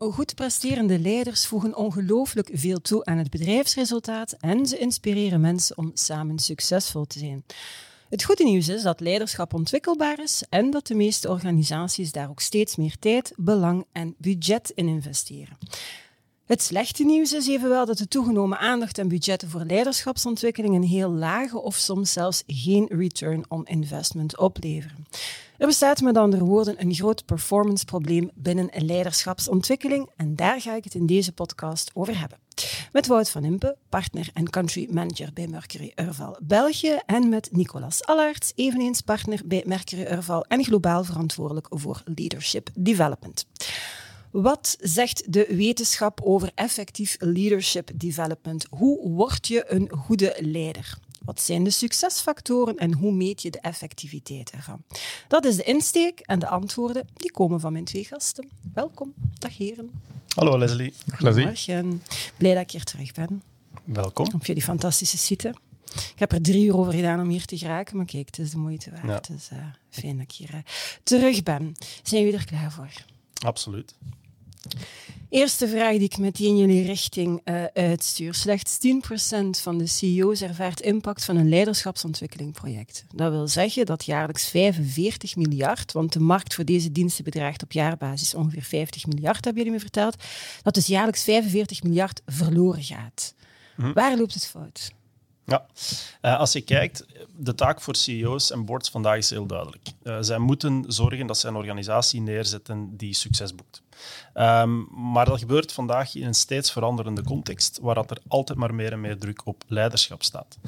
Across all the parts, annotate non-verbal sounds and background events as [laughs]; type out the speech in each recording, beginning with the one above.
Goed presterende leiders voegen ongelooflijk veel toe aan het bedrijfsresultaat en ze inspireren mensen om samen succesvol te zijn. Het goede nieuws is dat leiderschap ontwikkelbaar is en dat de meeste organisaties daar ook steeds meer tijd, belang en budget in investeren. Het slechte nieuws is evenwel dat de toegenomen aandacht en budgetten voor leiderschapsontwikkeling een heel lage of soms zelfs geen return on investment opleveren. Er bestaat met andere woorden een groot performanceprobleem binnen leiderschapsontwikkeling en daar ga ik het in deze podcast over hebben. Met Wout van Impe, partner en country manager bij Mercury Urval België en met Nicolas Allaerts, eveneens partner bij Mercury Urval en globaal verantwoordelijk voor leadership development. Wat zegt de wetenschap over effectief leadership development? Hoe word je een goede leider? Wat zijn de succesfactoren en hoe meet je de effectiviteit ervan? Dat is de insteek en de antwoorden die komen van mijn twee gasten. Welkom, dag heren. Hallo Leslie. Goedemorgen. Blij dat ik hier terug ben. Welkom. Op jullie fantastische site. Ik heb er drie uur over gedaan om hier te geraken, maar kijk, het is de moeite waard. Het is uh, fijn dat ik hier uh, terug ben. Zijn jullie er klaar voor? Absoluut. Eerste vraag die ik meteen jullie richting uh, uitstuur. Slechts 10% van de CEO's ervaart impact van een leiderschapsontwikkelingproject. Dat wil zeggen dat jaarlijks 45 miljard, want de markt voor deze diensten bedraagt op jaarbasis ongeveer 50 miljard, hebben jullie me verteld, dat dus jaarlijks 45 miljard verloren gaat. Hm. Waar loopt het fout? Ja, uh, als je kijkt, de taak voor CEO's en boards vandaag is heel duidelijk. Uh, zij moeten zorgen dat zij een organisatie neerzetten die succes boekt. Um, maar dat gebeurt vandaag in een steeds veranderende context, waar dat er altijd maar meer en meer druk op leiderschap staat.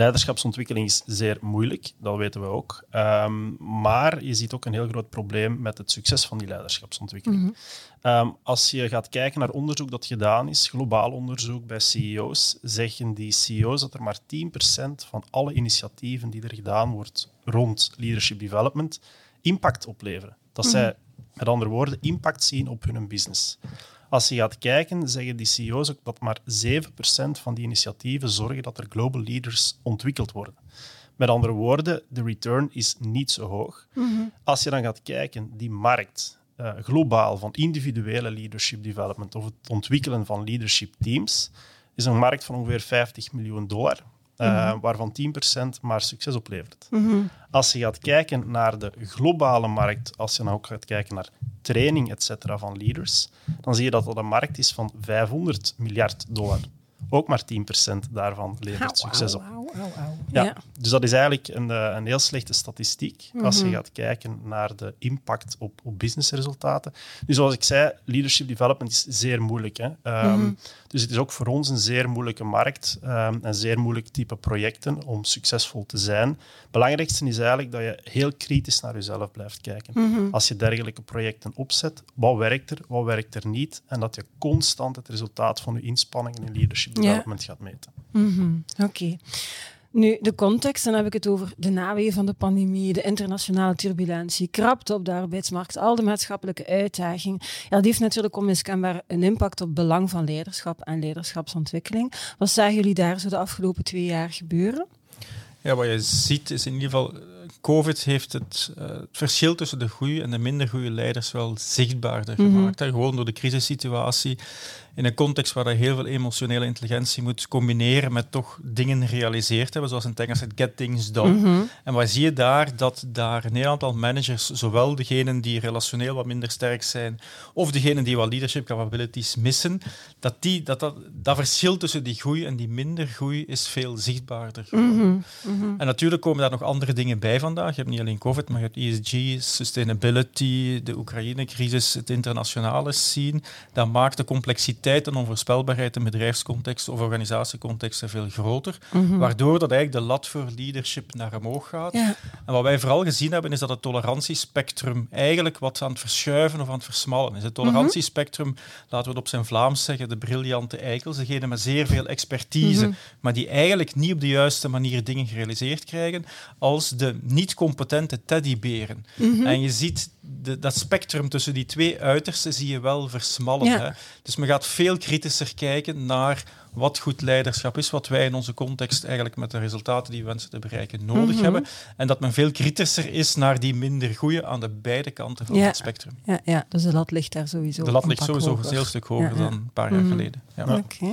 Leiderschapsontwikkeling is zeer moeilijk, dat weten we ook. Um, maar je ziet ook een heel groot probleem met het succes van die leiderschapsontwikkeling. Mm -hmm. um, als je gaat kijken naar onderzoek dat gedaan is, globaal onderzoek bij CEO's, zeggen die CEO's dat er maar 10% van alle initiatieven die er gedaan wordt rond leadership development impact opleveren. Dat mm -hmm. zij met andere woorden, impact zien op hun business. Als je gaat kijken, zeggen die CEO's ook dat maar 7% van die initiatieven zorgen dat er global leaders ontwikkeld worden. Met andere woorden, de return is niet zo hoog. Mm -hmm. Als je dan gaat kijken, die markt uh, globaal van individuele leadership development of het ontwikkelen van leadership teams, is een markt van ongeveer 50 miljoen dollar. Uh, waarvan 10% maar succes oplevert. Mm -hmm. Als je gaat kijken naar de globale markt, als je dan ook gaat kijken naar training et cetera, van leaders, dan zie je dat dat een markt is van 500 miljard dollar. Ook maar 10% daarvan levert succes op. Au, au, au, ja. ja. Dus dat is eigenlijk een, een heel slechte statistiek als je gaat kijken naar de impact op, op businessresultaten. Dus zoals ik zei, leadership development is zeer moeilijk. Hè? Um, mm -hmm. Dus het is ook voor ons een zeer moeilijke markt, um, een zeer moeilijk type projecten om succesvol te zijn. Het belangrijkste is eigenlijk dat je heel kritisch naar jezelf blijft kijken. Mm -hmm. Als je dergelijke projecten opzet, wat werkt er, wat werkt er niet? En dat je constant het resultaat van je inspanningen in leadership development ja. gaat meten. Mm -hmm. Oké. Okay. Nu, de context, dan heb ik het over de naweeën van de pandemie, de internationale turbulentie, krapte op de arbeidsmarkt, al de maatschappelijke uitdagingen. Ja, dat heeft natuurlijk onmiskenbaar een impact op het belang van leiderschap en leiderschapsontwikkeling. Wat zagen jullie daar zo de afgelopen twee jaar gebeuren? Ja, wat je ziet is in ieder geval, COVID heeft het, uh, het verschil tussen de goede en de minder goede leiders wel zichtbaarder mm -hmm. gemaakt. Hè? Gewoon door de crisissituatie in een context waar je heel veel emotionele intelligentie moet combineren met toch dingen gerealiseerd hebben, zoals in het Engels het get things done. Mm -hmm. En wat zie je daar? Dat daar een heel aantal managers, zowel degenen die relationeel wat minder sterk zijn, of degenen die wat leadership capabilities missen, dat, die, dat, dat, dat verschil tussen die groei en die minder groei is veel zichtbaarder. Mm -hmm. En natuurlijk komen daar nog andere dingen bij van vandaag. Je hebt niet alleen COVID, maar je hebt ESG, sustainability, de Oekraïne-crisis, het internationale zien. Dat maakt de complexiteit en onvoorspelbaarheid in bedrijfscontext of organisatiecontext veel groter. Mhm. Waardoor dat eigenlijk de lat voor leadership naar omhoog gaat. Ja. En wat wij vooral gezien hebben, is dat het tolerantiespectrum eigenlijk wat aan het verschuiven of aan het versmallen is. Het tolerantiespectrum, laten we het op zijn Vlaams zeggen, de briljante eikels, degene met zeer veel expertise, Mhm. maar die eigenlijk niet op de juiste manier dingen gerealiseerd krijgen, als de niet-competente teddyberen. Mhm. En je ziet de, dat spectrum tussen die twee uitersten zie je wel versmallen. Ja. Hè? Dus men gaat veel kritischer kijken naar wat goed leiderschap is, wat wij in onze context eigenlijk met de resultaten die we wensen te bereiken nodig Mhm. hebben. En dat men veel kritischer is naar die minder goede aan de beide kanten van Ja. het spectrum. Ja, ja, dus de lat ligt daar sowieso De lat ligt sowieso hoger. een heel stuk hoger Ja, ja. dan een paar jaar Mhm. geleden. Ja. Ja. Oké.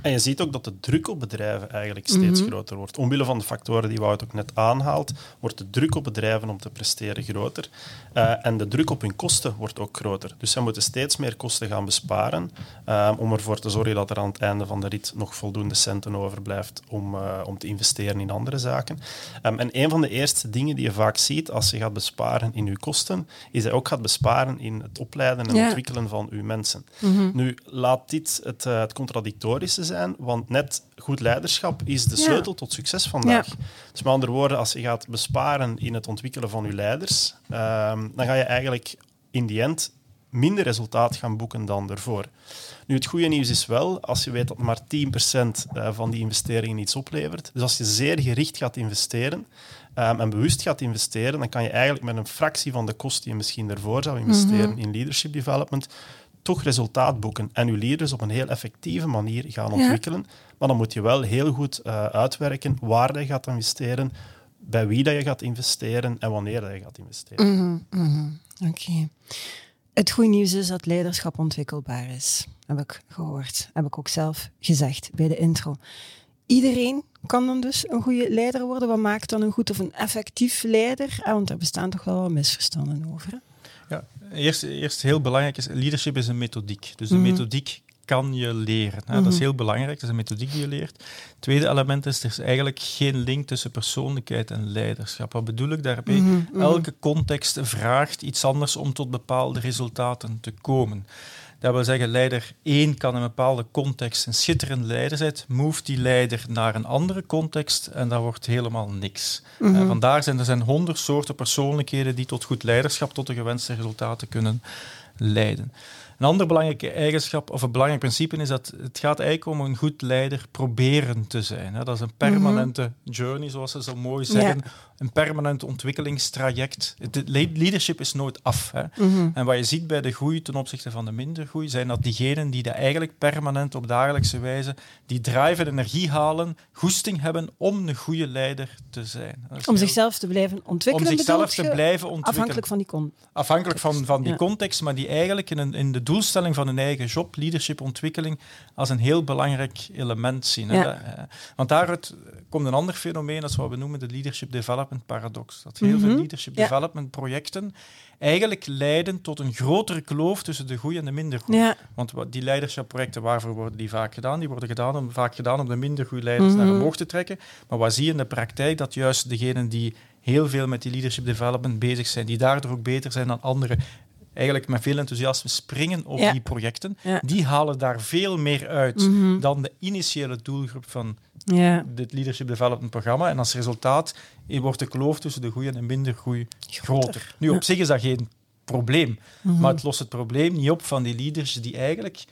En je ziet ook dat de druk op bedrijven eigenlijk steeds Mhm. groter wordt. Omwille van de factoren die Wout ook net aanhaalt, wordt de druk op bedrijven om te presteren groter. Eh, en de druk op hun kosten wordt ook groter. Dus zij moeten steeds meer kosten gaan besparen eh, om ervoor te zorgen dat er aan het einde van de rit nog voldoende centen overblijft om, eh, om te investeren in andere zaken. Ehm, en een van de eerste dingen die je vaak ziet als je gaat besparen in je kosten, is dat je ook gaat besparen in het opleiden en Ja. ontwikkelen van uw mensen. Mhm. Nu, laat dit het, eh, het contradictorische zijn, want net goed leiderschap is de Ja. sleutel tot succes vandaag. Dus met andere woorden, als je gaat besparen in het ontwikkelen van je leiders, ehm, dan ga je eigenlijk in die end minder resultaat gaan boeken dan ervoor. Nu, het goede nieuws is wel, als je weet dat maar 10% eh, van die investeringen iets oplevert, dus als je zeer gericht gaat investeren ehm, en bewust gaat investeren, dan kan je eigenlijk met een fractie van de kosten die je misschien ervoor zou investeren in leadership development, toch resultaat boeken en je leaders op een heel effectieve manier gaan Ja. ontwikkelen. Maar dan moet je wel heel goed eh, uitwerken waar je gaat investeren, bij wie dat je gaat investeren en wanneer dat je gaat investeren. Mhm, mhm. Oké. Het goede nieuws is dat leiderschap ontwikkelbaar is. Heb ik gehoord. Heb ik ook zelf gezegd bij de intro. Iedereen kan dan dus een goede leider worden. Wat maakt dan een goed of een effectief leider? Ah, want daar bestaan toch wel wat misverstanden over. hè? Ja, eerst, eerst heel belangrijk is, leadership is een methodiek. Dus de Mhm. methodiek kan je leren. Hè. Dat is Mhm. heel belangrijk, dat is een methodiek die je leert. Tweede element is, er is eigenlijk geen link tussen persoonlijkheid en leiderschap. Wat bedoel ik daarbij? Mhm, mhm. Elke context vraagt iets anders om tot bepaalde resultaten te komen. Dat wil zeggen, leider 1 kan in een bepaalde context een schitterend leider zijn. Move die leider naar een andere context en dat wordt helemaal niks. Eh, vandaar zijn er zijn honderd soorten persoonlijkheden die tot goed leiderschap, tot de gewenste resultaten kunnen leiden. Een ander belangrijke eigenschap of een belangrijk principe is dat het gaat eigenlijk om een goed leider proberen te zijn. Hè. Dat is een permanente journey, zoals ze zo mooi zeggen. Een permanent ontwikkelingstraject. Het leadership is nooit af. Hè. Mhm. En wat je ziet bij de groei ten opzichte van de minder groei, zijn dat diegenen die dat eigenlijk permanent op dagelijkse wijze die drive en energie halen, goesting hebben om een goede leider te zijn. Om heel- zichzelf te blijven om ontwikkelen, zichzelf bedoelt te je? blijven ontwikkelen. Afhankelijk van die kon. Afhankelijk van, van die Ja. context, maar die eigenlijk in, een, in de doelstelling van hun eigen job, leadership, ontwikkeling, als een heel belangrijk element zien. hè. Ja. Eh, Want daaruit komt een ander fenomeen, dat is wat we noemen de leadership development paradox. Dat heel veel Mhm. leadership Ja. development projecten eigenlijk leiden tot een grotere kloof tussen de goede en de minder goede. Ja. Want die leiderschapprojecten, waarvoor worden die vaak gedaan? Die worden gedaan om, vaak gedaan om de minder goede leiders Mhm. naar omhoog te trekken. Maar wat zie je in de praktijk? Dat juist degenen die heel veel met die leadership development bezig zijn, die daardoor ook beter zijn dan anderen, eigenlijk met veel enthousiasme springen op Ja. die projecten, die halen daar veel meer uit Mhm. dan de initiële doelgroep van Ja. dit leadership development programma. En als resultaat wordt de kloof tussen de goede en de minder goede groter. Nu, op Ja. zich is dat geen probleem. Mhm. Maar het lost het probleem niet op van die leaders die eigenlijk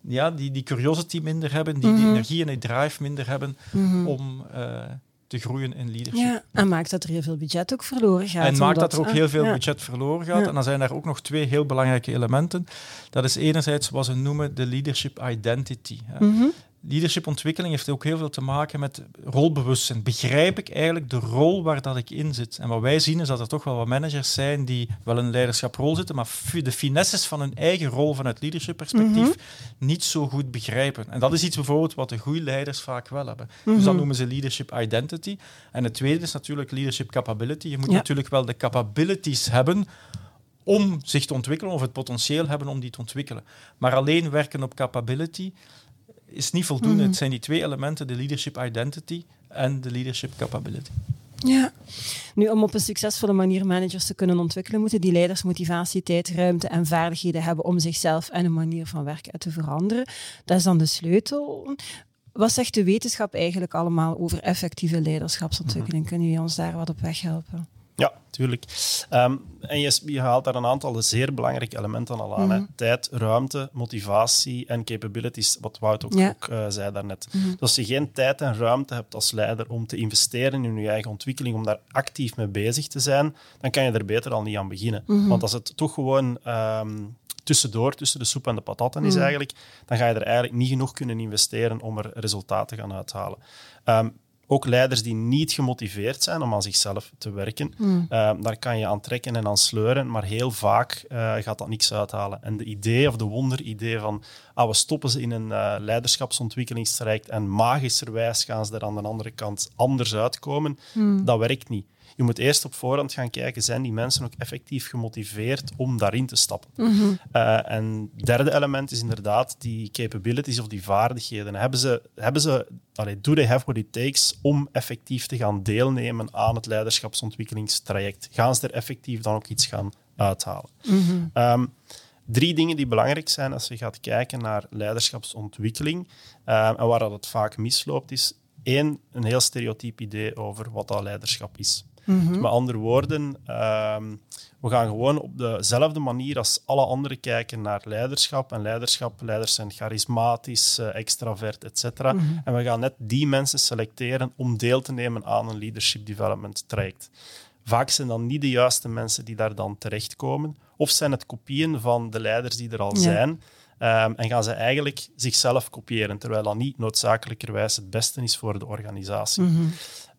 ja, die, die curiosity minder hebben, die, die Mhm. energie en die drive minder hebben Mhm. om eh, te groeien in leadership. Ja, en maakt dat er heel veel budget ook verloren gaat. En maakt omdat- dat er ook heel veel ja. budget verloren gaat. Ja. En dan zijn daar ook nog twee heel belangrijke elementen. Dat is enerzijds wat ze noemen de leadership identity. hè. Ontwikkeling heeft ook heel veel te maken met rolbewustzijn. Begrijp ik eigenlijk de rol waar dat ik in zit? En wat wij zien is dat er toch wel wat managers zijn die wel een leiderschaprol zitten, maar de finesses van hun eigen rol vanuit leadership perspectief Mhm. niet zo goed begrijpen. En dat is iets bijvoorbeeld wat de goede leiders vaak wel hebben. Dus Mhm. dat noemen ze leadership identity. En het tweede is natuurlijk leadership capability. Je moet Ja. natuurlijk wel de capabilities hebben om zich te ontwikkelen of het potentieel hebben om die te ontwikkelen. Maar alleen werken op capability is niet voldoende. Mhm. Het zijn die twee elementen, de leadership identity en de leadership capability. Ja. Nu, om op een succesvolle manier managers te kunnen ontwikkelen, moeten die leiders motivatie, tijd, ruimte en vaardigheden hebben om zichzelf en een manier van werken te veranderen. Dat is dan de sleutel. Wat zegt de wetenschap eigenlijk allemaal over effectieve leiderschapsontwikkeling? Kunnen jullie ons daar wat op weg helpen? Ja, tuurlijk. Ehm, en je, je, haalt daar een aantal zeer belangrijke elementen al aan. hè? Mhm. Tijd, ruimte, motivatie en capabilities, wat Wout ook, Ja. ook eh, zei daarnet. Mhm. Dus als je geen tijd en ruimte hebt als leider om te investeren in je eigen ontwikkeling, om daar actief mee bezig te zijn, dan kan je er beter al niet aan beginnen. Mhm. Want als het toch gewoon ehm, tussendoor, tussen de soep en de patatten is eigenlijk, dan ga je er eigenlijk niet genoeg kunnen investeren om er resultaten te gaan uithalen. Ehm, ook leiders die niet gemotiveerd zijn om aan zichzelf te werken, Mhm. eh, daar kan je aan trekken en aan sleuren, maar heel vaak eh, gaat dat niks uithalen. En de idee of de wonderidee van ah, we stoppen ze in een eh, leiderschapsontwikkelingstraject en magischerwijs gaan ze er aan de andere kant anders uitkomen, Mhm. dat werkt niet. Je moet eerst op voorhand gaan kijken, zijn die mensen ook effectief gemotiveerd om daarin te stappen? Mhm. Eh, en het derde element is inderdaad die capabilities of die vaardigheden. Hebben ze, hebben ze allee, do they have what it takes om effectief te gaan deelnemen aan het leiderschapsontwikkelingstraject? Gaan ze er effectief dan ook iets gaan uithalen? Mhm. Ehm, drie dingen die belangrijk zijn als je gaat kijken naar leiderschapsontwikkeling ehm, en waar dat het vaak misloopt, is één, een heel stereotyp idee over wat dat leiderschap is. Mhm. Met andere woorden, ehm, we gaan gewoon op dezelfde manier als alle anderen kijken naar leiderschap. En leiderschap, leiders zijn charismatisch, eh, extravert, etc. Mhm. En we gaan net die mensen selecteren om deel te nemen aan een leadership development traject. Vaak zijn dan niet de juiste mensen die daar dan terechtkomen. Of zijn het kopieën van de leiders die er al Ja. zijn. Ehm, en gaan ze eigenlijk zichzelf kopiëren, terwijl dat niet noodzakelijkerwijs het beste is voor de organisatie. Mhm.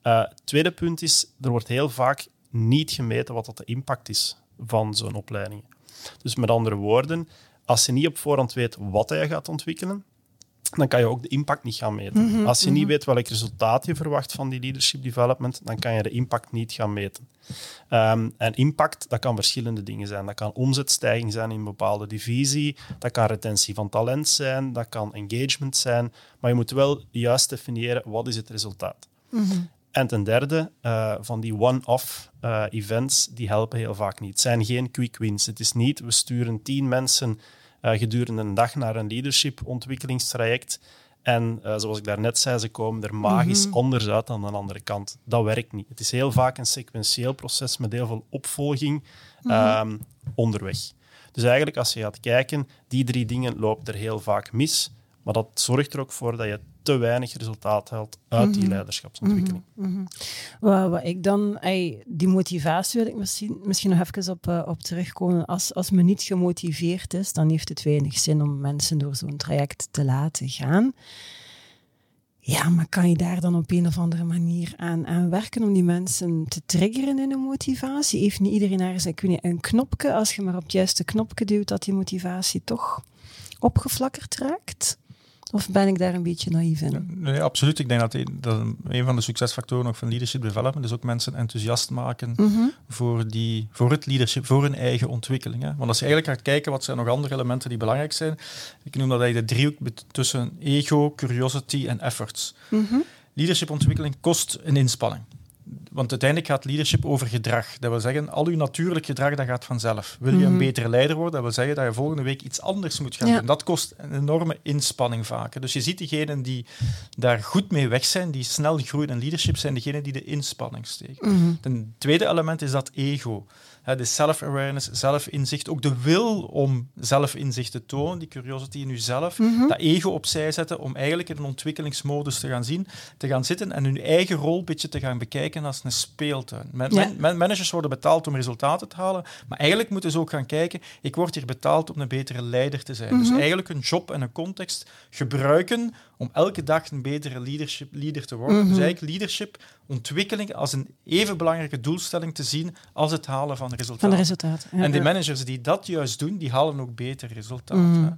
Uh, tweede punt is, er wordt heel vaak niet gemeten wat dat de impact is van zo'n opleiding. Dus met andere woorden, als je niet op voorhand weet wat je gaat ontwikkelen, dan kan je ook de impact niet gaan meten. Mhm, als je niet mhm. weet welk resultaat je verwacht van die leadership development, dan kan je de impact niet gaan meten. Ehm, en impact, dat kan verschillende dingen zijn. Dat kan omzetstijging zijn in een bepaalde divisie, dat kan retentie van talent zijn, dat kan engagement zijn, maar je moet wel juist definiëren wat is het resultaat. Mhm. En ten derde, eh, van die one-off eh, events, die helpen heel vaak niet. Het zijn geen quick wins. Het is niet, we sturen tien mensen eh, gedurende een dag naar een leadership ontwikkelingstraject. En zoals ik daarnet zei, ze komen er magisch Mhm. anders uit dan aan de andere kant. Dat werkt niet. Het is heel vaak een sequentieel proces met heel veel opvolging ehm, onderweg. Dus eigenlijk, als je gaat kijken, die drie dingen lopen er heel vaak mis. Maar dat zorgt er ook voor dat je te weinig resultaat haalt uit die Mhm. leiderschapsontwikkeling. Wat, wat ik dan, ey, die motivatie wil ik misschien, misschien nog even op, eh, op terugkomen. Als, als men niet gemotiveerd is, dan heeft het weinig zin om mensen door zo'n traject te laten gaan. Ja, maar kan je daar dan op een of andere manier aan, aan werken om die mensen te triggeren in hun motivatie? Heeft niet iedereen weet niet, een knopje, als je maar op het juiste knopje duwt, dat die motivatie toch opgeflakkerd raakt? Of ben ik daar een beetje naïef in? Nee, absoluut. Ik denk dat een, dat een van de succesfactoren ook van leadership development is ook mensen enthousiast maken Mhm. voor, die, voor het leadership, voor hun eigen ontwikkeling. Hè. Want als je eigenlijk gaat kijken wat zijn nog andere elementen die belangrijk zijn, ik noem dat eigenlijk de driehoek tussen ego, curiosity en efforts. Mhm. Leadershipontwikkeling kost een inspanning. Want uiteindelijk gaat leadership over gedrag. Dat wil zeggen, al uw natuurlijk gedrag dat gaat vanzelf. Wil je een Mhm. betere leider worden, dat wil zeggen dat je volgende week iets anders moet gaan Ja. doen. Dat kost een enorme inspanning vaak. Dus je ziet diegenen die daar goed mee weg zijn, die snel groeien in leadership, zijn degenen die de inspanning steken. Een tweede element is dat ego. De self-awareness, zelfinzicht, ook de wil om zelfinzicht te tonen, die curiosity in jezelf, Mhm. dat ego opzij zetten om eigenlijk in een ontwikkelingsmodus te gaan zien, te gaan zitten en hun eigen rol een beetje te gaan bekijken als een speeltuin. Man- Ja. man- man- managers worden betaald om resultaten te halen, maar eigenlijk moeten ze ook gaan kijken, ik word hier betaald om een betere leider te zijn. Dus Mhm. eigenlijk een job en een context gebruiken om elke dag een betere leadership, leader te worden. Mhm. Dus eigenlijk leadership, ontwikkeling als een even belangrijke doelstelling te zien als het halen van resultaten. Van de resultaten. Ja, En die managers die dat juist doen, die halen ook beter resultaten. Mhm.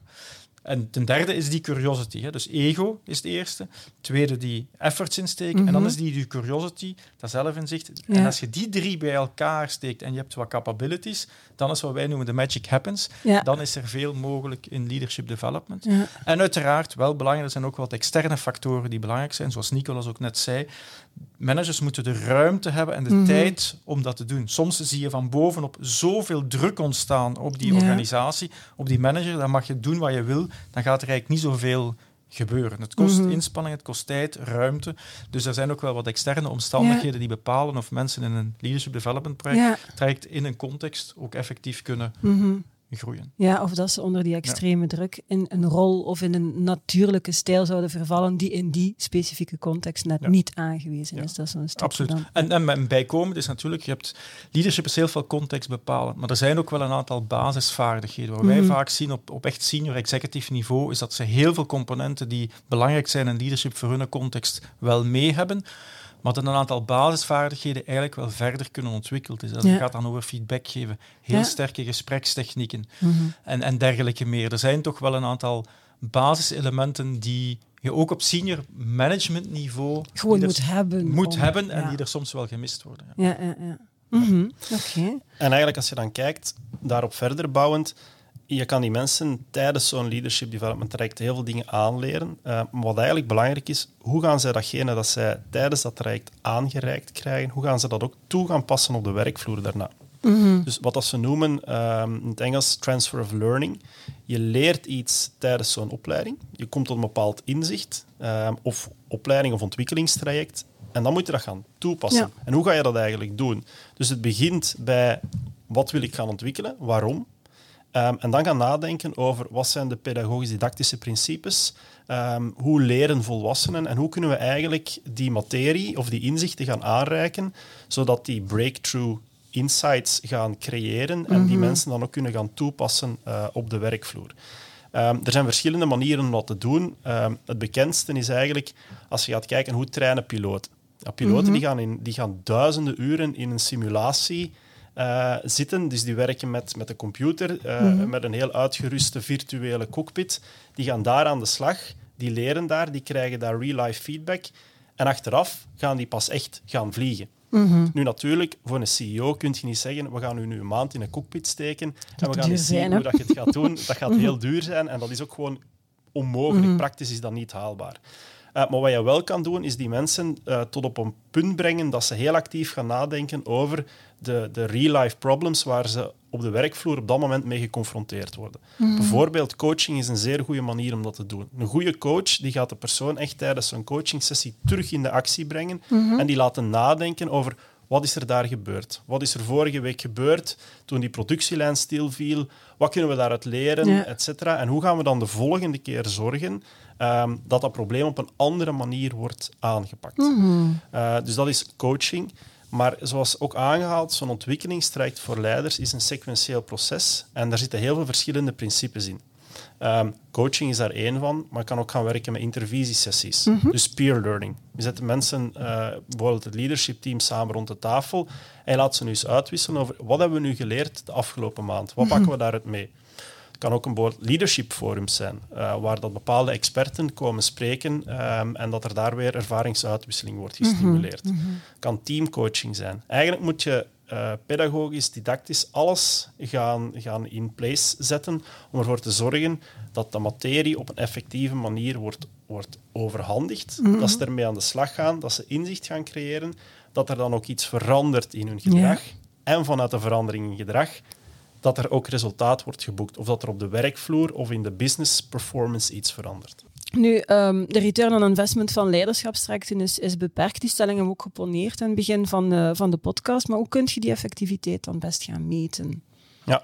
En ten derde is die curiosity. Hè. Dus ego is het eerste. Tweede, die efforts insteken. En dan Mhm. is die, die curiosity, dat zelfinzicht. Ja. En als je die drie bij elkaar steekt en je hebt wat capabilities, dan is wat wij noemen de magic happens. Ja. Dan is er veel mogelijk in leadership development. Ja. En uiteraard, wel belangrijk, er zijn ook wat externe factoren die belangrijk zijn, zoals Nicolas ook net zei. managers moeten de ruimte hebben en de Mhm. tijd om dat te doen. Soms zie je van bovenop zoveel druk ontstaan op die Ja. organisatie, op die manager, dan mag je doen wat je wil, dan gaat er eigenlijk niet zoveel gebeuren. Het kost Mhm. inspanning, het kost tijd, ruimte. Dus er zijn ook wel wat externe omstandigheden die bepalen of mensen in een leadership development project, Ja. traject in een context ook effectief kunnen Mhm. Groeien. ja, of dat ze onder die extreme druk in een rol of in een natuurlijke stijl zouden vervallen die in die specifieke context net Ja. niet aangewezen Ja. is. Dat is zo'n stukje Absoluut. dan. En, en bijkomend is natuurlijk, je hebt leadership is heel veel context bepalen, maar er zijn ook wel een aantal basisvaardigheden. Wat wij Mhm. vaak zien op, op echt senior executive niveau, is dat ze heel veel componenten die belangrijk zijn in leadership voor hun context wel mee hebben, maar dat een aantal basisvaardigheden eigenlijk wel verder kunnen ontwikkeld is. Dat Ja. gaat dan over feedback geven, heel Ja. sterke gesprekstechnieken Mhm. en, en dergelijke meer. Er zijn toch wel een aantal basiselementen die je ook op senior management niveau Gewoon er moet hebben. moet om- hebben en ja. die er soms wel gemist worden. ja. Ja, ja, ja. Mhm. Oké. En eigenlijk als je dan kijkt, daarop verder bouwend, je kan die mensen tijdens zo'n leadership development traject heel veel dingen aanleren. Eh, maar wat eigenlijk belangrijk is, hoe gaan zij datgene dat zij tijdens dat traject aangereikt krijgen, hoe gaan ze dat ook toe gaan passen op de werkvloer daarna? Mhm. Dus wat dat ze noemen ehm, in het Engels transfer of learning. Je leert iets tijdens zo'n opleiding. Je komt tot een bepaald inzicht ehm, of opleiding of ontwikkelingstraject. En dan moet je dat gaan toepassen. Ja. En hoe ga je dat eigenlijk doen? Dus het begint bij wat wil ik gaan ontwikkelen, waarom. Ehm, en dan gaan nadenken over wat zijn de pedagogisch-didactische principes, Ehm, hoe leren volwassenen en hoe kunnen we eigenlijk die materie of die inzichten gaan aanreiken, zodat die breakthrough insights gaan creëren en die mensen dan ook kunnen gaan toepassen eh, op de werkvloer. Ehm, er zijn verschillende manieren om dat te doen. Het bekendste is eigenlijk als je gaat kijken hoe trainen piloten. Ja, piloten die gaan, in, die gaan duizenden uren in een simulatie eh, zitten. Dus die werken met, met een computer, eh, met een heel uitgeruste virtuele cockpit. Die gaan daar aan de slag, die leren daar, die krijgen daar real-life feedback. En achteraf gaan die pas echt gaan vliegen. Mhm. Nu natuurlijk, voor een CEO kun je niet zeggen, we gaan u nu een maand in een cockpit steken en we gaan eens zien zijn, hoe dat je het gaat doen. Dat gaat heel duur zijn en dat is ook gewoon onmogelijk. Mhm. Praktisch is dat niet haalbaar. Eh, maar wat je wel kan doen, is die mensen eh, tot op een punt brengen dat ze heel actief gaan nadenken over de, de real-life problems waar ze op de werkvloer op dat moment mee geconfronteerd worden. Bijvoorbeeld coaching is een zeer goede manier om dat te doen. Een goede coach die gaat de persoon echt tijdens zo'n coachingsessie terug in de actie brengen en die laten nadenken over wat is er daar gebeurd? Wat is er vorige week gebeurd toen die productielijn stilviel? Wat kunnen we daaruit leren, Ja. et cetera? En hoe gaan we dan de volgende keer zorgen ehm, dat dat probleem op een andere manier wordt aangepakt? Mhm. Eh, dus dat is coaching. Maar zoals ook aangehaald, zo'n ontwikkelingstraject voor leiders is een sequentieel proces. En daar zitten heel veel verschillende principes in. Ehm, coaching is daar één van, maar je kan ook gaan werken met intervisiesessies. Dus peer learning. Je zet mensen, eh, bijvoorbeeld het leadership team, samen rond de tafel en laat ze nu eens uitwisselen over wat hebben we nu geleerd de afgelopen maand? Wat pakken we daaruit mee? Het kan ook een bijvoorbeeld leadership forums zijn, eh, waar dat bepaalde experten komen spreken ehm, en dat er daar weer ervaringsuitwisseling wordt gestimuleerd. Het kan teamcoaching zijn. Eigenlijk moet je eh, pedagogisch, didactisch alles gaan, gaan in place zetten om ervoor te zorgen dat de materie op een effectieve manier wordt, wordt overhandigd, dat ze ermee aan de slag gaan, dat ze inzicht gaan creëren, dat er dan ook iets verandert in hun gedrag en vanuit de verandering in gedrag dat er ook resultaat wordt geboekt. Of dat er op de werkvloer of in de business performance iets verandert. Nu, ehm, de return on investment van leiderschapstrajecten is, is beperkt. Die stelling hebben we ook geponeerd aan het begin van, eh, van de podcast. Maar hoe kun je die effectiviteit dan best gaan meten? Ja,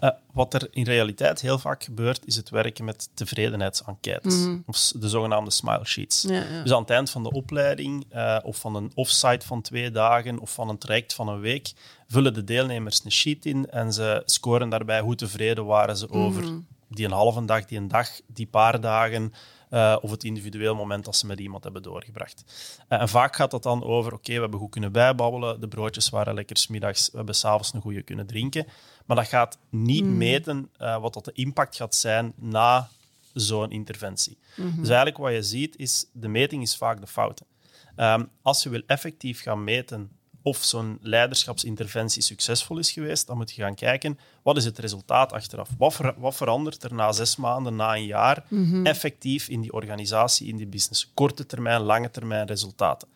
eh, wat er in realiteit heel vaak gebeurt, is het werken met tevredenheidsenquêtes. Of s- de zogenaamde smile sheets. Ja, ja. Dus aan het eind van de opleiding, eh, of van een offsite van twee dagen, of van een traject van een week, vullen de deelnemers een sheet in en ze scoren daarbij hoe tevreden waren ze over die een halve dag, die een dag, die paar dagen, eh, of het individueel moment dat ze met iemand hebben doorgebracht. Eh, en vaak gaat dat dan over, oké, we hebben goed kunnen bijbabbelen, de broodjes waren lekker 's middags, we hebben s'avonds een goede kunnen drinken. Maar dat gaat niet meten eh, wat dat de impact gaat zijn na zo'n interventie. Dus eigenlijk wat je ziet, is de meting is vaak de fout. Ehm, als je wil effectief gaan meten of zo'n leiderschapsinterventie succesvol is geweest, dan moet je gaan kijken, wat is het resultaat achteraf? Wat, ver, wat verandert er na zes maanden, na een jaar, effectief in die organisatie, in die business? Korte termijn, lange termijn resultaten.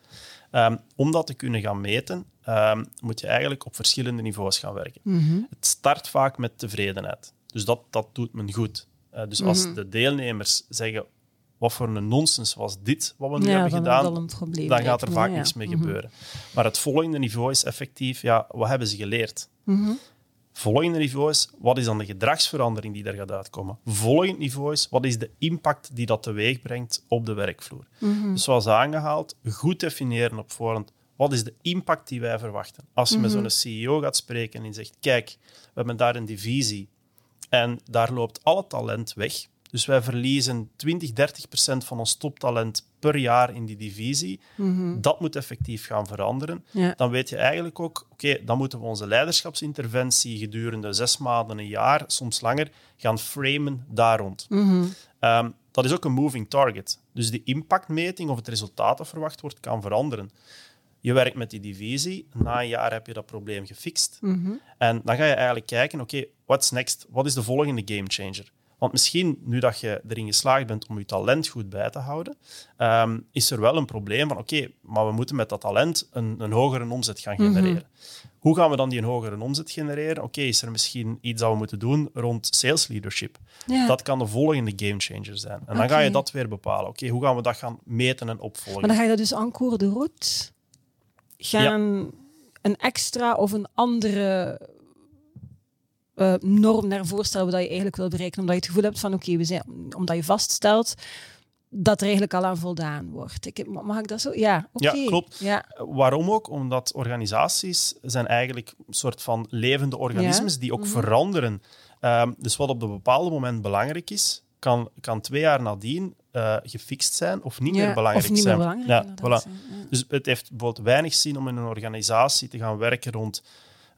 Um, om dat te kunnen gaan meten, um, moet je eigenlijk op verschillende niveaus gaan werken. Het start vaak met tevredenheid. Dus dat, dat doet men goed. Uh, dus als de deelnemers zeggen, wat voor een nonsens was dit wat we nu Ja, hebben dan gedaan, dan gaat er vaak ja. niks mee Mhm. gebeuren. Maar het volgende niveau is effectief, ja, wat hebben ze geleerd? Mhm. Volgende niveau is, wat is dan de gedragsverandering die er gaat uitkomen? Volgend niveau is, wat is de impact die dat teweeg brengt op de werkvloer? Mhm. Dus zoals aangehaald, goed definiëren op voorhand, wat is de impact die wij verwachten? Als je met zo'n CEO gaat spreken en zegt, kijk, we hebben daar een divisie en daar loopt alle talent weg. Dus wij verliezen 20, 30 procent van ons toptalent per jaar in die divisie. Dat moet effectief gaan veranderen. Mhm. Ja. Dan weet je eigenlijk ook, oké, dan moeten we onze leiderschapsinterventie gedurende zes maanden, een jaar, soms langer, gaan framen daar rond. Mhm. Ehm, dat is ook een moving target. Dus die impactmeting of het resultaat dat verwacht wordt, kan veranderen. Je werkt met die divisie, na een jaar heb je dat probleem gefixt. Mhm. En dan ga je eigenlijk kijken, oké, what's next? Wat is de volgende gamechanger? Want misschien, nu dat je erin geslaagd bent om je talent goed bij te houden, ehm, is er wel een probleem van, oké, maar we moeten met dat talent een, een hogere omzet gaan genereren. Hoe gaan we dan die een hogere omzet genereren? Oké, is er misschien iets dat we moeten doen rond sales leadership? Dat kan de volgende gamechanger zijn. En dan ga je dat weer bepalen. Oké, hoe gaan we dat gaan meten en opvolgen? Maar dan ga je dat dus en cours de route gaan een extra of een andere eh, norm naar voorstellen wat je eigenlijk wil bereiken. Omdat je het gevoel hebt van oké, we zijn omdat je vaststelt dat er eigenlijk al aan voldaan wordt. Ik, mag ik dat zo? Ja, oké. Ja, klopt. Ja. Waarom ook? Omdat organisaties zijn eigenlijk een soort van levende organismes die ook Mhm. veranderen. Ehm, dus wat op een bepaald moment belangrijk is, kan, kan twee jaar nadien eh, gefixt zijn of niet Ja, meer belangrijk of niet zijn. meer belangrijk. Ja, voilà. ja. Dus het heeft bijvoorbeeld weinig zin om in een organisatie te gaan werken rond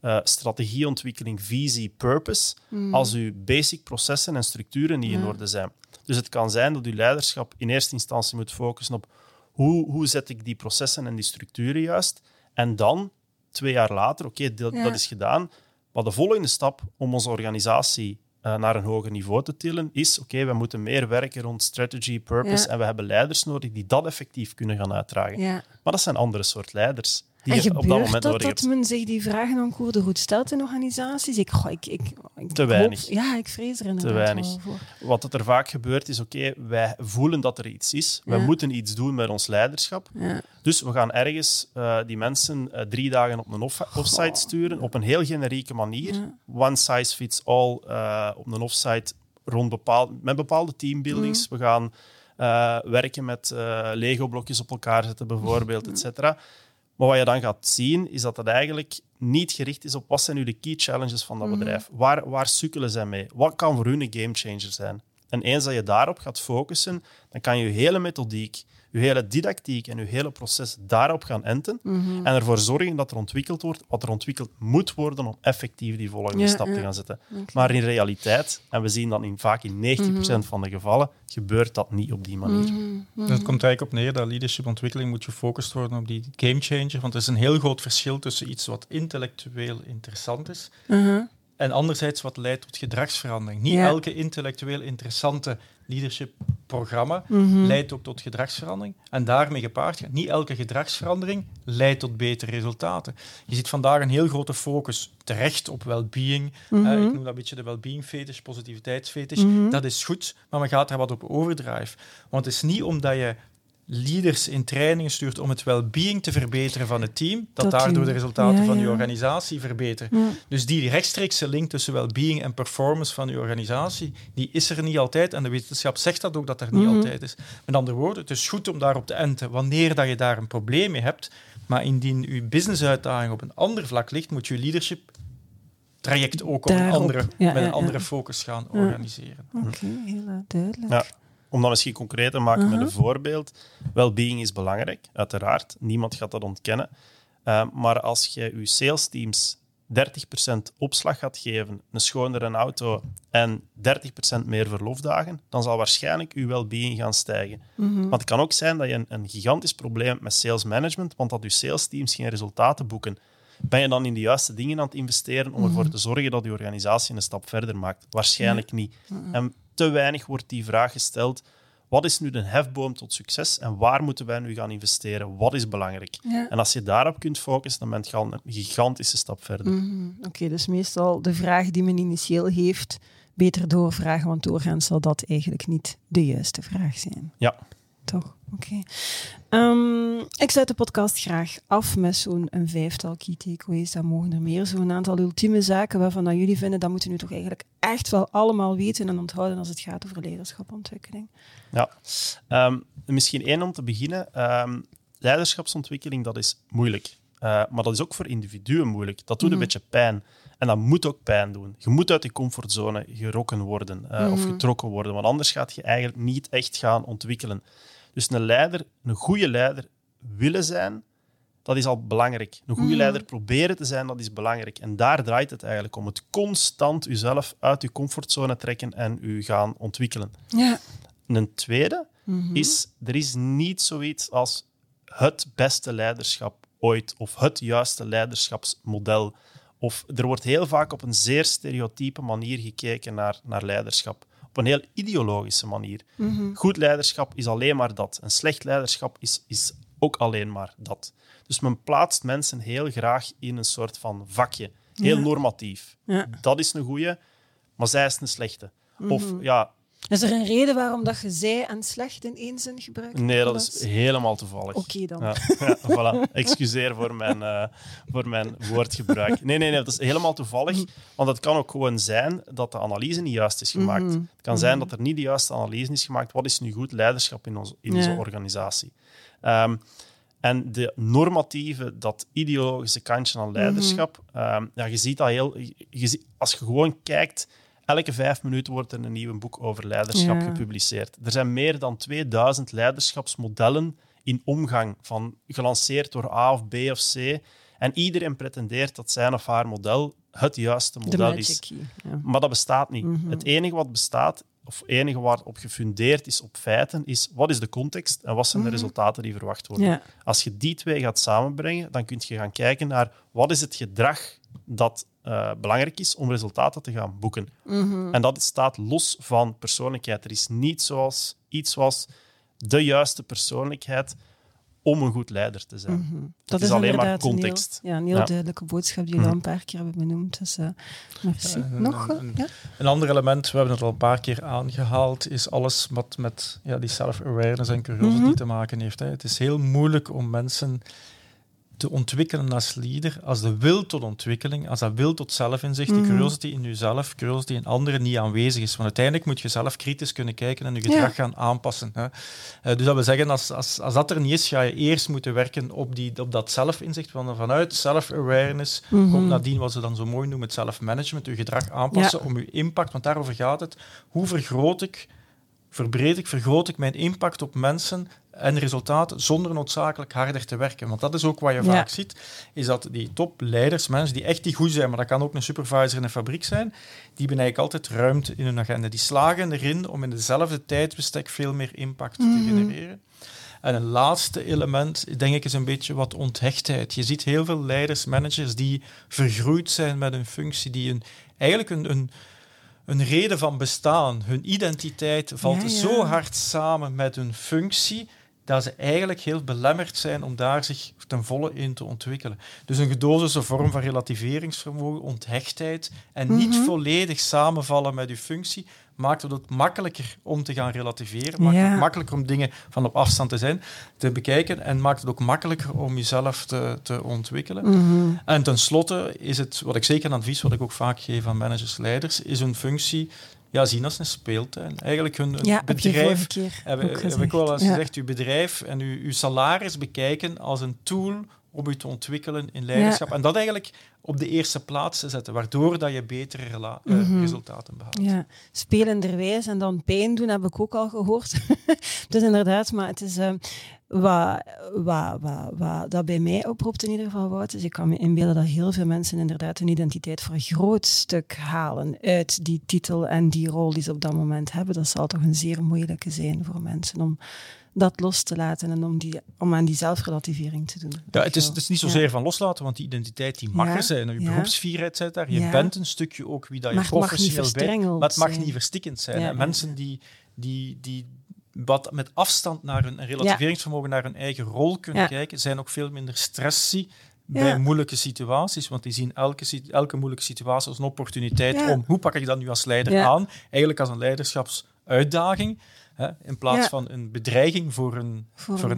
eh, strategieontwikkeling, visie, purpose, Mhm. als uw basic processen en structuren niet in Ja. orde zijn. Dus het kan zijn dat uw leiderschap in eerste instantie moet focussen op hoe, hoe zet ik die processen en die structuren juist. En dan, twee jaar later, oké, dat, Ja. dat is gedaan. Maar de volgende stap om onze organisatie eh, naar een hoger niveau te tillen, is oké, we moeten meer werken rond strategy, purpose Ja. en we hebben leiders nodig die dat effectief kunnen gaan uitdragen. Ja. Maar dat zijn andere soort leiders die En op dat moment dat dat men zich die vragen en cours de route stelt in organisaties? Ik, goh, ik, ik, ik Te hoop- weinig. ja, ik vrees er inderdaad weinig. wel voor. Wat er vaak gebeurt is, oké, wij voelen dat er iets is. We moeten iets doen met ons leiderschap. Ja. Dus we gaan ergens eh, die mensen eh, drie dagen op een off- offsite sturen, op een heel generieke manier. Ja. One size fits all eh, op een offsite rond bepaald, met bepaalde teambuildings. Mm. We gaan werken met Lego-blokjes op elkaar zetten, bijvoorbeeld, et cetera. Maar wat je dan gaat zien, is dat het eigenlijk niet gericht is op wat zijn nu de key challenges van dat Mhm. bedrijf. Waar, waar sukkelen zij mee? Wat kan voor hun een gamechanger zijn? En eens dat je daarop gaat focussen, dan kan je je hele methodiek, je hele didactiek en je hele proces daarop gaan enten. Mhm. En ervoor zorgen dat er ontwikkeld wordt wat er ontwikkeld moet worden om effectief die volgende Ja, stap te gaan zetten. Maar in realiteit, en we zien dat in, vaak in 90% van de gevallen, gebeurt dat niet op die manier. Mhm. Dus het komt eigenlijk op neer dat leadershipontwikkeling moet gefocust worden op die gamechanger. Want er is een heel groot verschil tussen iets wat intellectueel interessant is en anderzijds wat leidt tot gedragsverandering. Niet Ja. elke intellectueel interessante leadership-programma Mhm. leidt ook tot gedragsverandering. En daarmee gepaard gaat, niet elke gedragsverandering leidt tot betere resultaten. Je ziet vandaag een heel grote focus terecht op well-being. Mhm. Ik noem dat een beetje de well-being fetish, positiviteitsfetish. Mhm. Dat is goed, maar men gaat er wat op overdrive. Want het is niet omdat je leaders in trainingen stuurt om het well-being te verbeteren van het team, dat, Dat daardoor de resultaten ja, van je ja. organisatie verbeteren. Ja. Dus die rechtstreekse link tussen well-being en performance van je organisatie, die is er niet altijd. En de wetenschap zegt dat ook, dat er niet Mhm. altijd is. Met andere woorden, het is goed om daarop te enten wanneer dat je daar een probleem mee hebt. Maar indien je businessuitdaging op een ander vlak ligt, moet je leadership traject ook op een andere, Ja, met een ja. andere focus gaan Ja. organiseren. Oké, heel eh, duidelijk. Om dat misschien concreet te maken met Mhm. een voorbeeld. Well-being is belangrijk, uiteraard. Niemand gaat dat ontkennen. Uh, maar als je je sales teams 30% opslag gaat geven, een schonere auto en 30% meer verlofdagen, dan zal waarschijnlijk uw well-being gaan stijgen. Mhm. Want het kan ook zijn dat je een, een gigantisch probleem hebt met sales management, want dat je sales teams geen resultaten boeken. Ben je dan in de juiste dingen aan het investeren om ervoor te zorgen dat je organisatie een stap verder maakt? Waarschijnlijk niet. En te weinig wordt die vraag gesteld. Wat is nu de hefboom tot succes en waar moeten wij nu gaan investeren? Wat is belangrijk? Ja. En als je daarop kunt focussen, dan ben je al een gigantische stap verder. Mhm. Oké, dus meestal de vraag die men initieel heeft, beter doorvragen, want doorgaans zal dat eigenlijk niet de juiste vraag zijn. Ja. Toch? Oké. Ehm, ik sluit de podcast graag af met zo'n een vijftal key takeaways. Dan mogen er meer zo'n aantal ultieme zaken waarvan dat jullie vinden, dat moeten we nu toch eigenlijk echt wel allemaal weten en onthouden als het gaat over leiderschapontwikkeling. Ja. Ehm, misschien één om te beginnen. Ehm, leiderschapsontwikkeling, dat is moeilijk. Eh, maar dat is ook voor individuen moeilijk. Dat doet Mhm. een beetje pijn. En dat moet ook pijn doen. Je moet uit je comfortzone gerokken worden eh, of Mhm. getrokken worden, want anders gaat je eigenlijk niet echt gaan ontwikkelen. Dus een leider, een goede leider willen zijn, dat is al belangrijk. Een goede Mhm. leider proberen te zijn, dat is belangrijk. En daar draait het eigenlijk om. Het constant jezelf uit je comfortzone trekken en u gaan ontwikkelen. Ja. Een tweede Mhm. is, er is niet zoiets als het beste leiderschap ooit of het juiste leiderschapsmodel. Of er wordt heel vaak op een zeer stereotype manier gekeken naar, naar leiderschap. Op een heel ideologische manier. Mhm. Goed leiderschap is alleen maar dat. En slecht leiderschap is, is ook alleen maar dat. Dus men plaatst mensen heel graag in een soort van vakje. Heel Ja. normatief. Ja. Dat is een goeie, maar zij is een slechte. Of Mhm. ja, Is er een reden waarom dat je zij en slecht in één zin gebruikt? Nee, dat is helemaal toevallig. Oké dan. Ja, ja, voilà. Excuseer voor mijn, eh, voor mijn woordgebruik. Nee, nee, nee, dat is helemaal toevallig. Want het kan ook gewoon zijn dat de analyse niet juist is gemaakt. Mhm. Het kan zijn dat er niet de juiste analyse is gemaakt. Wat is nu goed leiderschap in, ons, in Ja. onze organisatie? Ehm, en de normatieve, dat ideologische kantje aan leiderschap, ehm, ja, je ziet dat heel... Je, je ziet- als je gewoon kijkt, elke vijf minuten wordt er een nieuw boek over leiderschap Ja. gepubliceerd. Er zijn meer dan 2000 leiderschapsmodellen in omgang, van, gelanceerd door A of B of C. En iedereen pretendeert dat zijn of haar model het juiste De model is. key. Ja. Maar dat bestaat niet. Mhm. Het enige wat bestaat, of het enige waarop gefundeerd is op feiten, is wat is de context en wat zijn de Mhm. resultaten die verwacht worden. Ja. Als je die twee gaat samenbrengen, dan kun je gaan kijken naar wat is het gedrag dat eh, belangrijk is om resultaten te gaan boeken. Mhm. En dat staat los van persoonlijkheid. Er is niet zoals, iets zoals de juiste persoonlijkheid om een goed leider te zijn. Mhm. is alleen maar context. Een heel, ja, een heel Ja. duidelijke boodschap die jullie Mhm. al een paar keer hebben benoemd. Dus, eh, merci. Nog? en- eh, en- ja? Een ander element, we hebben het al een paar keer aangehaald, is alles wat met ja, die self-awareness en curiosity te maken heeft. Hè. Het is heel moeilijk om mensen te ontwikkelen als leader, als de wil tot ontwikkeling, als dat wil tot zelfinzicht, die Mhm. curiosity in jezelf, curiosity in anderen niet aanwezig is. Want uiteindelijk moet je zelf kritisch kunnen kijken en je gedrag Ja. gaan aanpassen. Hè. Eh, dus dat wil zeggen, als, als, als dat er niet is, ga je eerst moeten werken op, die, op dat zelfinzicht. Want vanuit self-awareness Mhm. komt nadien wat ze dan zo mooi noemen het zelfmanagement, je gedrag aanpassen Ja. om je impact, want daarover gaat het. Hoe vergroot ik, verbreed ik, vergroot ik mijn impact op mensen en resultaten zonder noodzakelijk harder te werken? Want dat is ook wat je Ja. vaak ziet, is dat die topleiders, mensen die echt die goed zijn, maar dat kan ook een supervisor in een fabriek zijn, die hebben eigenlijk altijd ruimte in hun agenda. Die slagen erin om in dezelfde tijdsbestek veel meer impact te Mhm. genereren. En een laatste element, denk ik, is een beetje wat onthechtheid. Je ziet heel veel leiders, managers die vergroeid zijn met hun functie, die een, eigenlijk een, een, een reden van bestaan, hun identiteit valt Ja, ja. zo hard samen met hun functie dat ze eigenlijk heel belemmerd zijn om daar zich ten volle in te ontwikkelen. Dus een gedozige vorm van relativeringsvermogen, onthechtheid en niet Mhm. volledig samenvallen met uw functie maakt het ook makkelijker om te gaan relativeren, maakt Ja. het makkelijker om dingen van op afstand te zijn, te bekijken en maakt het ook makkelijker om jezelf te, te ontwikkelen. Mhm. En tenslotte is het, wat ik zeker een advies, wat ik ook vaak geef aan managers, leiders, is hun functie ja, zien als een speeltuin. Eigenlijk hun hun Ja, je bedrijf keer heb, heb ik wel eens Ja. gezegd, uw bedrijf en uw, uw salaris bekijken als een tool om u te ontwikkelen in leiderschap. En dat eigenlijk op de eerste plaats te zetten, waardoor dat je betere rela- eh, Mhm. resultaten behaalt. Ja, spelenderwijs en dan pijn doen heb ik ook al gehoord. [laughs] dus inderdaad, maar het is eh, wat, wat, wat, wat dat bij mij oproept in ieder geval, Wout, is ik kan me inbeelden dat heel veel mensen inderdaad hun identiteit voor een groot stuk halen uit die titel en die rol die ze op dat moment hebben. Dat zal toch een zeer moeilijke zijn voor mensen om dat los te laten en om, die, om aan die zelfrelativering te doen. Ja, het is, het is niet zozeer van loslaten, want die identiteit die mag Ja, er zijn. Je ja. beroepsvierheid zit daar. Je bent een stukje ook wie dat je Maar professioneel bent. Maar het mag niet verstikkend zijn. Mensen die, die, die wat met afstand naar hun een relativeringsvermogen naar hun eigen rol kunnen kijken, zijn ook veel minder stressy Ja. bij moeilijke situaties, want die zien elke, elke moeilijke situatie als een opportuniteit Ja. om hoe pak ik dat nu als leider Ja. aan? Eigenlijk als een leiderschapsuitdaging, hè, in plaats van een bedreiging voor een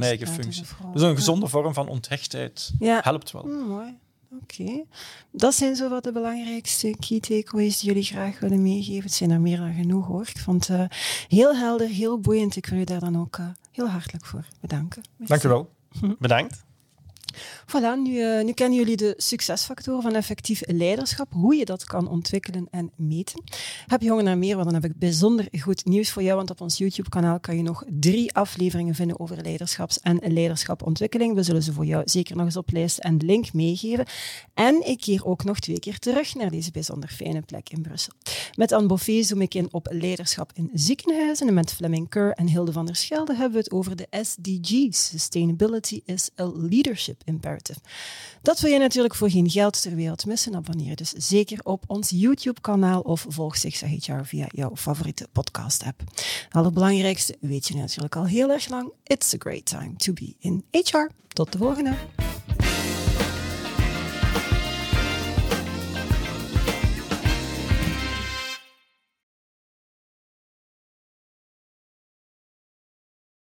eigen functie. Dus een gezonde vorm van onthechtheid helpt wel. Mm, mooi. Oké. Dat zijn zo wat de belangrijkste key takeaways die jullie graag willen meegeven. Het zijn er meer dan genoeg hoor. Ik vond het eh, heel helder, heel boeiend. Ik wil je daar dan ook eh, heel hartelijk voor bedanken. Merci. Dank u wel. [laughs] Bedankt. Voilà, nu, eh, nu kennen jullie de succesfactoren van effectief leiderschap, hoe je dat kan ontwikkelen en meten. Heb je honger naar meer, dan heb ik bijzonder goed nieuws voor jou, want op ons YouTube-kanaal kan je nog drie afleveringen vinden over leiderschaps- en leiderschapontwikkeling. We zullen ze voor jou zeker nog eens oplijsten en de link meegeven. En ik keer ook nog twee keer terug naar deze bijzonder fijne plek in Brussel. Met Anne Boffet zoom ik in op leiderschap in ziekenhuizen en met Fleming Kerr en Hilde van der Schelde hebben we het over de SDG's. Sustainability is a leadership imperative. Dat wil je natuurlijk voor geen geld ter wereld missen. Abonneer dus zeker op ons YouTube-kanaal of volg Zigzag HR via jouw favoriete podcast-app. Het allerbelangrijkste weet je natuurlijk al heel erg lang. It's a great time to be in HR. Tot de volgende.